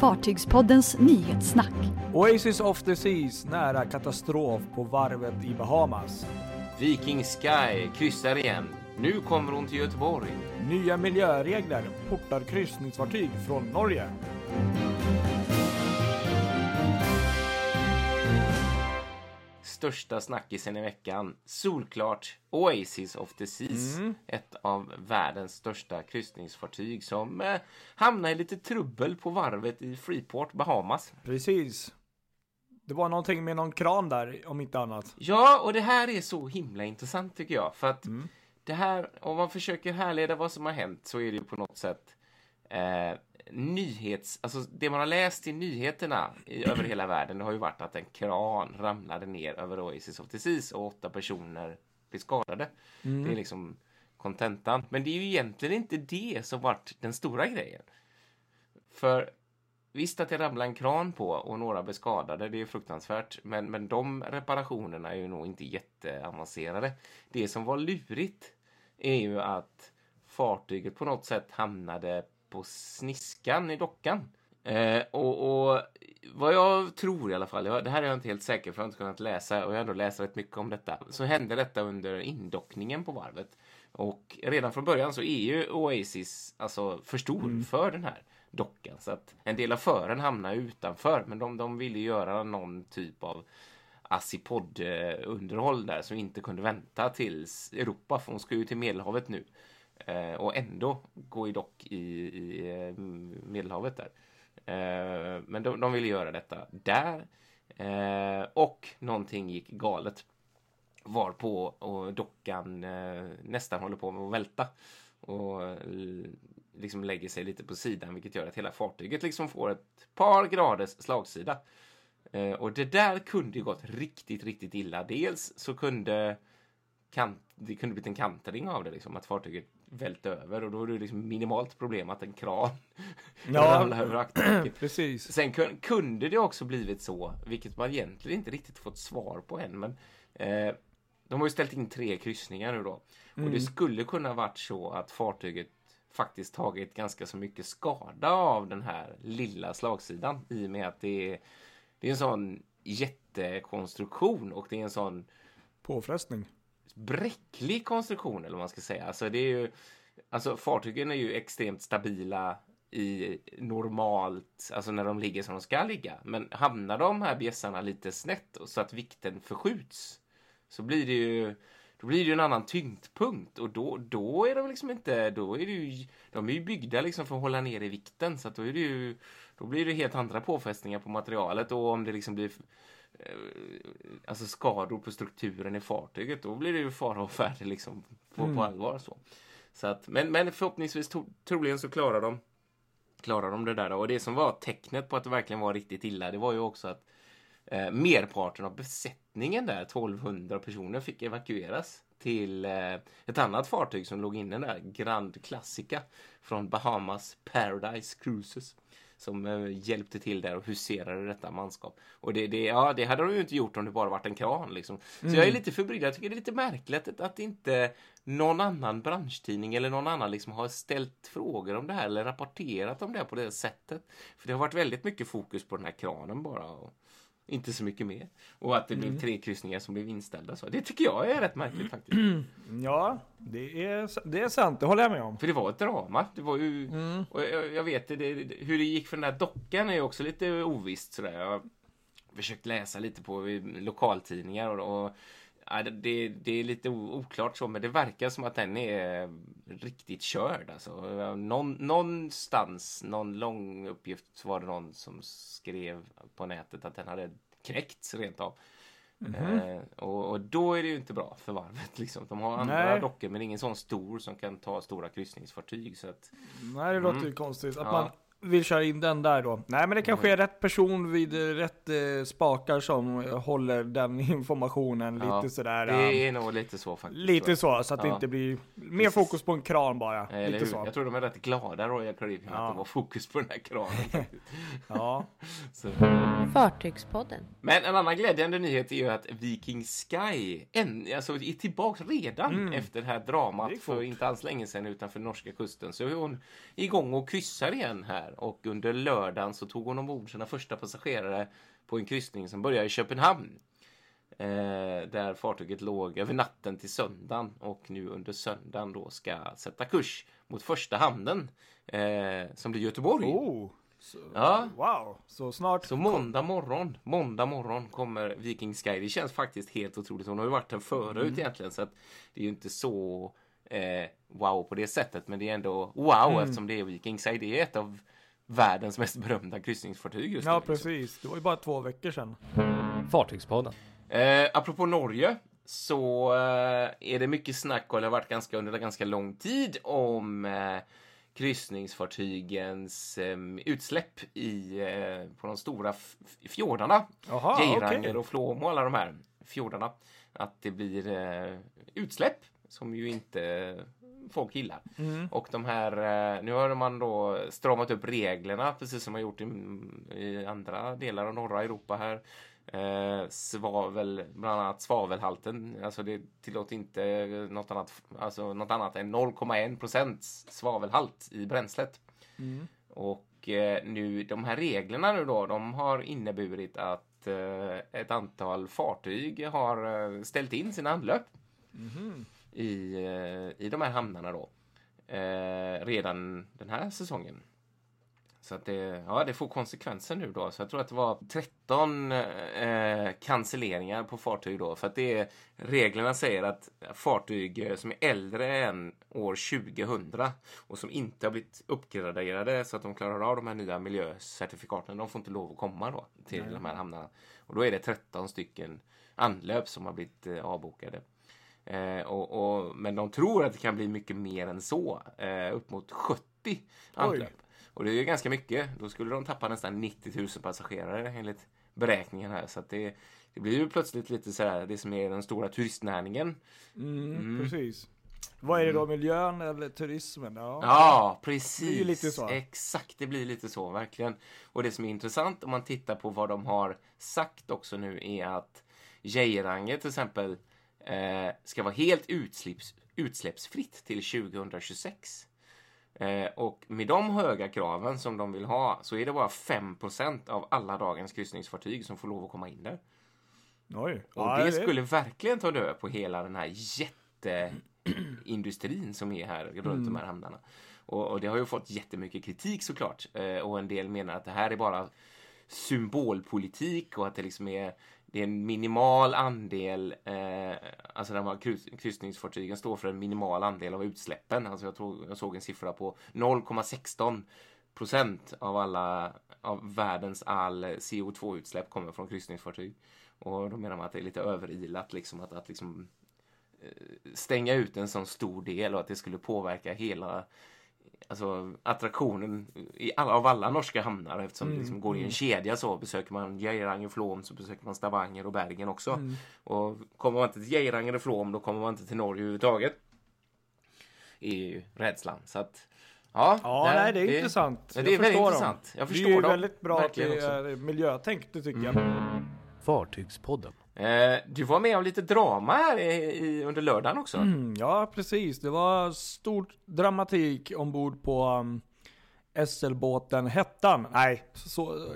Fartygspoddens nyhetssnack. Oasis of the Seas nära katastrof på varvet i Bahamas. Viking Sky kryssar igen. Nu kommer hon till Göteborg. Nya miljöregler portar kryssningsfartyg från Norge. Största snackisen i veckan. Solklart Oasis of the Seas. Mm. Ett av världens största kryssningsfartyg som eh, hamnar i lite trubbel på varvet i Freeport, Bahamas. Precis. Det var någonting med någon kran där, om inte annat. Ja, och det här är så himla intressant tycker jag. För att Mm. det här, om man försöker härleda vad som har hänt så är det ju på något sätt eh, nyhets... Alltså det man har läst i nyheterna i, över hela världen det har ju varit att en kran ramlade ner över Oasis of Seas och åtta personer blev skadade. Det är liksom kontentan. Men det är ju egentligen inte det som varit den stora grejen. För Visst att det ramlade en kran på och några blev skadade, det är fruktansvärt. Men, men de reparationerna är ju nog inte jätteavancerade. Det som var lurigt är ju att fartyget på något sätt hamnade på sniskan i dockan. Eh, och, och vad jag tror i alla fall, jag, det här är jag inte helt säker för jag har inte kunnat läsa och jag har ändå läst rätt mycket om detta. Så hände detta under indockningen på varvet. Och redan från början så är ju Oasis alltså för stor för den här dockan. Så att en del av fören hamnar utanför. Men de, de ville göra någon typ av Assipod-underhåll där som inte kunde vänta tills Europa, för hon ska ju till Medelhavet nu. Eh, och ändå gå i dock i, i eh, Medelhavet där. Eh, men de, de ville göra detta där. Eh, och någonting gick galet. Varpå och dockan eh, nästan håller på med att välta. Och eh, liksom lägger sig lite på sidan vilket gör att hela fartyget liksom får ett par graders slagsida. Eh, och det där kunde ju gått riktigt, riktigt illa. Dels så kunde kant, det kunde blivit en kantring av det, liksom, att fartyget välte över och då är det liksom minimalt problem att en kran Ja. ramlar över akterdäcket. Precis. Sen kun, kunde det också blivit så, vilket man egentligen inte riktigt fått svar på än, men eh, de har ju ställt in tre kryssningar nu då. Och det skulle kunna varit så att fartyget faktiskt tagit ganska så mycket skada av den här lilla slagsidan i och med att det är, det är en sån jättekonstruktion och det är en sån Påfrestning bräcklig konstruktion eller vad man ska säga. Alltså det är ju, alltså fartygen är ju extremt stabila i normalt, alltså när de ligger som de ska ligga. Men hamnar de här bjässarna lite snett och så att vikten förskjuts så blir det ju då blir det ju en annan tyngdpunkt och då, då är de liksom inte, då är det ju, de är ju byggda liksom för att hålla ner i vikten så att då är det ju, då blir det helt andra påfrestningar på materialet och om det liksom blir alltså skador på strukturen i fartyget, då blir det ju fara och färde liksom på, på allvar. Så. Så att, men, men förhoppningsvis to, troligen så klarar de, klarar de det där. Och det som var tecknet på att det verkligen var riktigt illa, det var ju också att eh, merparten av besättningen där, 1200 personer, fick evakueras till eh, ett annat fartyg som låg inne där, Grand Classica från Bahamas Paradise Cruises som eh, hjälpte till där och huserade detta manskap. Och det, det, ja, det hade de ju inte gjort om det bara varit en kran. Liksom. Så jag är lite förbryllad. Jag tycker det är lite märkligt att, att inte någon annan branschtidning eller någon annan liksom har ställt frågor om det här eller rapporterat om det här på det sättet. För det har varit väldigt mycket fokus på den här kranen bara. Och inte så mycket mer. Och att det blev tre kryssningar som blev inställda. Så det tycker jag är rätt märkligt faktiskt. Ja, det är, det är sant. Det håller jag med om. För det var ett drama. Det var ju, och jag, jag vet det, det, hur det gick för den där dockan är ju också lite ovisst sådär. Jag har försökt läsa lite på lokaltidningar och, och ja, det- det, är lite oklart så, men det verkar som att den är riktigt körd. Alltså. Någon, någonstans, någon lång uppgift, var det någon som skrev på nätet att den hade knäckts rent av. Eh, och, och då är det ju inte bra för varvet. Liksom. De har andra Nej. dockor men ingen sån stor som kan ta stora kryssningsfartyg. Så att, Nej, det låter ju konstigt att Ja. man vill köra in den där då. Nej, men det kanske är rätt person vid rätt eh, spakar som eh, håller den informationen ja, lite sådär. Det eh, är nog lite så faktiskt. Lite så, så att det Ja. inte blir mer Precis. fokus på en kran bara. jag. Eller lite hur? så. Jag tror de är rätt glada Royal Caribbean Ja. att det var fokus på den här kranen. Ja. så. Fartygspodden. Men en annan glädjande nyhet är ju att Viking Sky en, alltså, är tillbaka redan efter det här Mm. Det dramat gick för inte alls länge sedan utanför norska kusten. Så är hon igång och kryssar igen här här. Och under lördagen så tog hon ombord sina första passagerare på en kryssning som börjar i Köpenhamn. Eh, där fartyget låg över natten till söndagen och nu under söndagen då ska sätta kurs mot första hamnen eh, som blir Göteborg. Oh, så, Ja. Wow, så snart. Så måndag morgon, måndag morgon kommer Viking Sky. Det känns faktiskt helt otroligt. Hon har ju varit där förut Mm. egentligen så att det är ju inte så eh, wow på det sättet. Men det är ändå wow Mm. eftersom det är Viking Sky. Det är ett av världens mest berömda kryssningsfartyg just Ja, nu. liksom. precis. Det var ju bara två veckor sedan. Fartygspodden. Eh, apropå Norge så eh, är det mycket snack och det har varit ganska under ganska lång tid om eh, kryssningsfartygens eh, utsläpp i, eh, på de stora fjordarna. Geiranger okej. och Flåm och alla de här fjordarna. Att det blir eh, utsläpp som ju inte folk gillar. Mm. Och de här, eh, nu har man då stramat upp reglerna precis som man gjort i, i andra delar av norra Europa här. Eh, svavel, bland annat svavelhalten, alltså det tillåter inte något annat, alltså något annat än 0,1 procents svavelhalt i bränslet. Mm. Och eh, nu, de här reglerna nu då, de har inneburit att eh, ett antal fartyg har eh, ställt in sina anlöp Mhm. I, eh, i de här hamnarna då. Eh, redan den här säsongen. Så att det, ja, det får konsekvenser nu då. Så jag tror att det var 13 eh, cancelleringar på fartyg då. För att det är, reglerna säger att fartyg eh, som är äldre än år 2000 och som inte har blivit uppgraderade så att de klarar av de här nya miljöcertifikaten, de får inte lov att komma då till de här hamnarna. Och då är det 13 stycken anlöp som har blivit eh, avbokade. Eh, och, och, men de tror att det kan bli mycket mer än så. Eh, upp mot 70 anlöp. Och det är ju ganska mycket. Då skulle de tappa nästan 90 000 passagerare enligt beräkningen här. Så det, det blir ju plötsligt lite sådär, det som är den stora turistnäringen. Mm, Precis. Vad är det då, miljön eller turismen? Ja. Ja, Det precis. så. Exakt, det blir lite så, verkligen. Och det som är intressant om man tittar på vad de har sagt också nu är att Geiranger till exempel eh, ska vara helt utsläpps, utsläppsfritt till 2026. Eh, och med de höga kraven som de vill ha så är det bara 5% av alla dagens kryssningsfartyg som får lov att komma in där. Oj. Och Ja, det skulle verkligen ta död på hela den här jätteindustrin som är här runt Mm. de här hamnarna. Och, och det har ju fått jättemycket kritik såklart. Eh, och en del menar att det här är bara symbolpolitik och att det liksom är det är en minimal andel, eh, alltså de här kryss, kryssningsfartygen står för en minimal andel av utsläppen. Alltså jag, tog, jag såg en siffra på 0,16 procent av alla av världens all CO2-utsläpp kommer från kryssningsfartyg. Och då menar man att det är lite överilat liksom att, att liksom eh, stänga ut en sån stor del och att det skulle påverka hela alltså, attraktionen i alla, av alla norska hamnar eftersom det liksom går i en kedja så. Besöker man Geiranger och Flåm så besöker man Stavanger och Bergen också. Och kommer man inte till Geiranger och Flåm då kommer man inte till Norge överhuvudtaget. är ju rädslan. Så att, ja, Ja, där- nej, det är intressant. Ja, det är Jag väldigt förstår intressant. Jag det förstår är ju dem väldigt bra att det också. är miljötänk, det tycker jag. Fartygspodden. Eh, du var med om lite drama här i, under lördagen också. Mm, ja, precis. Det var stor dramatik ombord på um, SL-båten Hettan. Nej, så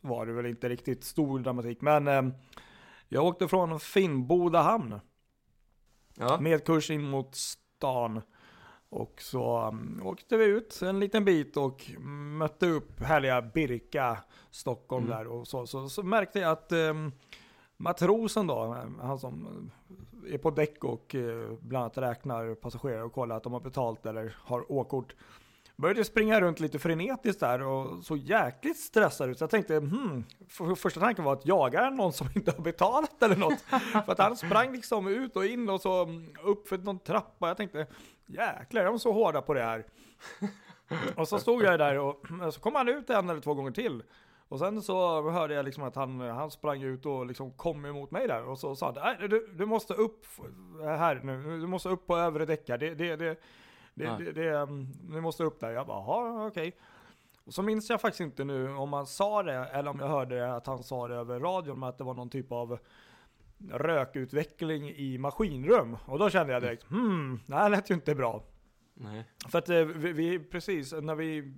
var det väl inte riktigt stor dramatik. Men um, jag åkte från Finnboda hamn Ja. med kurs in mot stan. Och så um, åkte vi ut en liten bit och mötte upp härliga Birka, Stockholm Mm. där. Och så, så, så märkte jag att um, matrosen då, han som är på däck och eh, bland annat räknar passagerare och kollar att de har betalt eller har åkort. Började springa runt lite frenetiskt där och så jäkligt stressad ut. Så jag tänkte, hmm, för, första tanken var att jagar han någon som inte har betalat eller något? för att han sprang liksom ut och in och så mm, upp för någon trappa. Jag tänkte, jäklar, är de så hårda på det här? och så stod jag där och så kom han ut en eller två gånger till. Och sen så hörde jag liksom att han, han sprang ut och liksom kom emot mig där och så sa han, "Nej, du, du måste upp här nu, du måste upp på övre däck här. Det, det, det, det, Ja. det, det, du måste upp där. Jag bara, jaha, okej. Och så minns jag faktiskt inte nu om han sa det eller om jag hörde att han sa det över radion med att det var någon typ av rökutveckling i maskinrum. Och då kände jag direkt, hmm, det här lät ju inte bra. Nej. För att eh, vi, vi precis när vi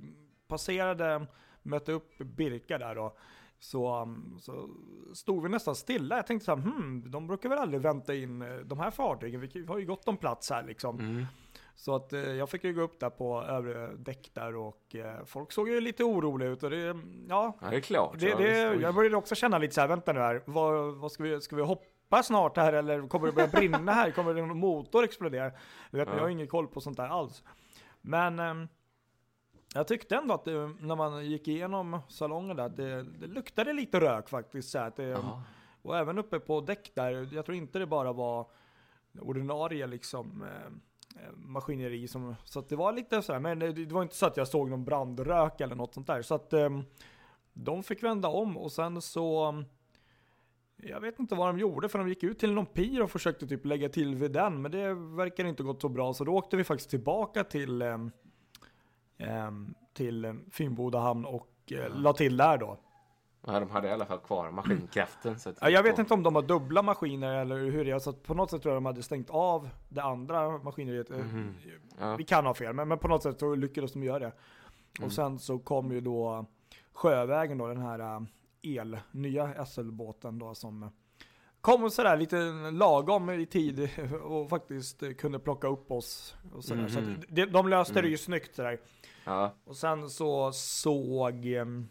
passerade, mötte upp Birka där då, så, um, så stod vi nästan stilla. Jag tänkte så här, hmm, de brukar väl aldrig vänta in eh, de här fartygen, vi har ju gott om plats här liksom. Mm. Så att eh, jag fick ju gå upp där på övre däck där och eh, folk såg ju lite oroliga ut och det, ja, Ja, det är klart. det, det, jag började också känna lite så här, vänta nu här, vad, vad ska, vi, ska vi hoppa snart här eller kommer det börja brinna här? Kommer en motor explodera? Du vet, Ja. jag har ingen koll på sånt där alls. Men ehm, jag tyckte ändå att det, när man gick igenom salongen där, det, det luktade lite rök faktiskt. Så att det, Ja. och även uppe på däck där, jag tror inte det bara var ordinarie liksom eh, eh, maskineri som, så att det var lite sådär, men det, det var inte så att jag såg någon brandrök eller något sånt där. Så att eh, de fick vända om och sen så jag vet inte vad de gjorde för de gick ut till någon pir och försökte typ lägga till vid den men det verkar inte gått så bra så då åkte vi faktiskt tillbaka till eh, eh, till eh, Finnboda hamn och eh, la till där då. Ja, de hade i alla fall kvar maskinkraften. Så Ja, jag vet inte om de har dubbla maskiner eller hur det är. Så på något sätt tror jag de hade stängt av det andra maskineriet. Mhm. Ja. Vi kan ha fel, men, men på något sätt så lyckades de göra det. Mm. Och sen så kom ju då Sjövägen då, den här el, nya SL-båten då som kom sådär lite lagom i tid och faktiskt kunde plocka upp oss. Och sådär. Så Mhm. de, de löste det Mm. ju snyggt sådär. Ja. Och sen så såg, ehm,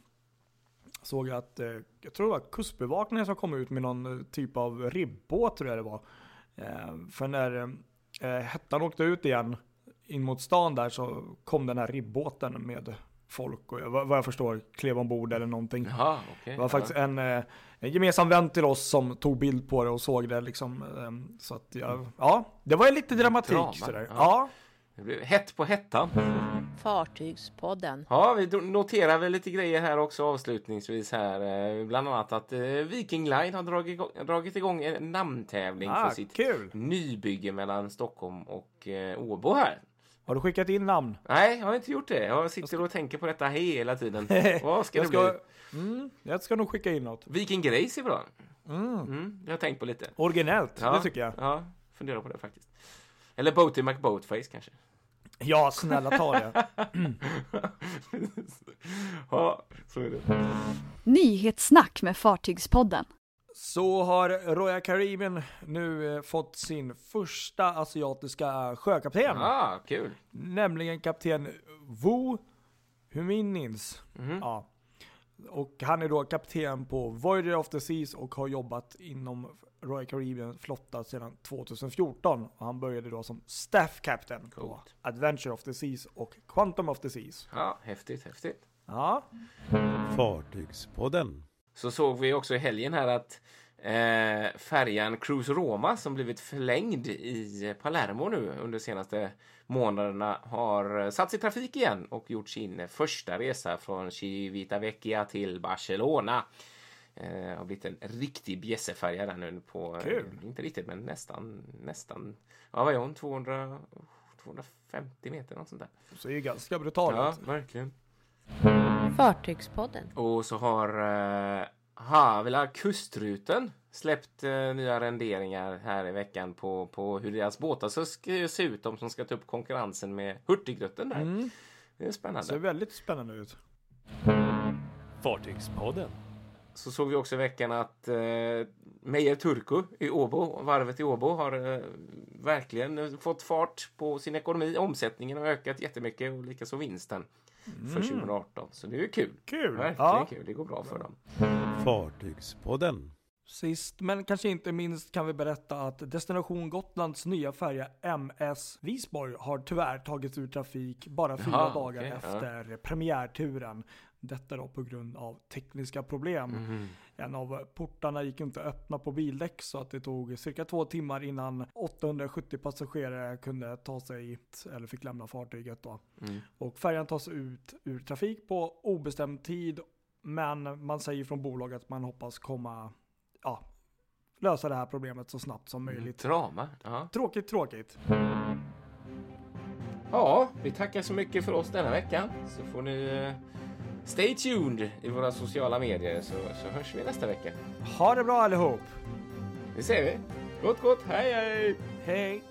såg jag att, eh, jag tror det var kustbevakningen som kom ut med någon eh, typ av ribbåt tror jag det var. Eh, För när eh, hettan åkte ut igen in mot stan där så kom den här ribbåten med folk och vad jag förstår klev ombord eller någonting. Jaha, okej. Det var faktiskt en, en gemensam vän till oss som tog bild på det och såg det liksom. eh, Så att jag, ja, det var ju lite dramatik Drama, sådär. ja. Ja. Det blev hett på hettan. Fartygspodden. Ja, vi noterar väl lite grejer här också avslutningsvis här. eh, Bland annat att eh, Viking Line har dragit igång, dragit igång en namntävling Ah, för sitt kul! nybygge mellan Stockholm och eh, Åbo här. Har du skickat in namn? Nej, jag har inte gjort det. Jag sitter och tänker på detta hela tiden. Vad ska det jag, ska, bli? mm, jag ska nog skicka in något. Viking Grace är bra. Mm. Mm, det har jag tänkt på lite. Originellt, Ja. det tycker jag. Ja, fundera på det faktiskt. Eller Boaty McBoatface kanske. Ja, snälla ta det. ja, så är det. Nyhetssnack med Fartygspodden. Så har Royal Caribbean nu eh, fått sin första asiatiska sjökapten. Ah, kul. Nämligen kapten Wu Huminins. Mhm. Ja. Och han är då kapten på Voyager of the Seas och har jobbat inom Royal Caribbean flotta sedan 2014. Och han började då som staff captain på Coolt. Adventure of the Seas och Quantum of the Seas. Ja, häftigt, häftigt. Ja, Fartygspodden. Så såg vi också i helgen här att eh, färjan Cruise Roma som blivit förlängd i Palermo nu under de senaste månaderna har satts i trafik igen och gjort sin första resa från Civitavecchia till Barcelona. Eh, har blivit en riktig bjässefärja där nu på, eh, Kul. inte riktigt men nästan, nästan, ja vad är hon, 200, 250 meter något sånt där. så är ju ganska brutalt. Ja, verkligen. Fartygspodden. Och så har eh, Havila Kustruten släppt eh, nya renderingar här i veckan på, på hur deras båtar ska sk- se ut. De som ska ta upp konkurrensen med Hurtigruten där. Mm. Det är spännande. Ser väldigt spännande ut. Fartygspodden. Så såg vi också i veckan att eh, Meijer Turku i Åbo, varvet i Åbo, har eh, verkligen fått fart på sin ekonomi. Omsättningen har ökat jättemycket och likaså vinsten för 2018. Så det är ju kul. Kul! Verkligen Ja. kul. Det går bra för dem. Fartygspodden. Sist men kanske inte minst kan vi berätta att Destination Gotlands nya färja MS Visborg har tyvärr tagits ur trafik bara fyra Jaha, dagar ja. efter premiärturen. Detta då på grund av tekniska problem. Mhm. En av portarna gick inte att öppna på bildäck så att det tog cirka två timmar innan 870 passagerare kunde ta sig, eller fick lämna fartyget då. Mm. Och färjan tas ut ur trafik på obestämd tid. Men man säger från bolaget att man hoppas komma, ja, lösa det här problemet så snabbt som möjligt. Drama. Ja. Tråkigt, tråkigt. Ja, vi tackar så mycket för oss denna veckan. Så får ni eh, stay tuned i våra sociala medier så, så hörs vi nästa vecka. Ha det bra allihop. Det ser vi. Gott, gott. Hej, hej! Hej!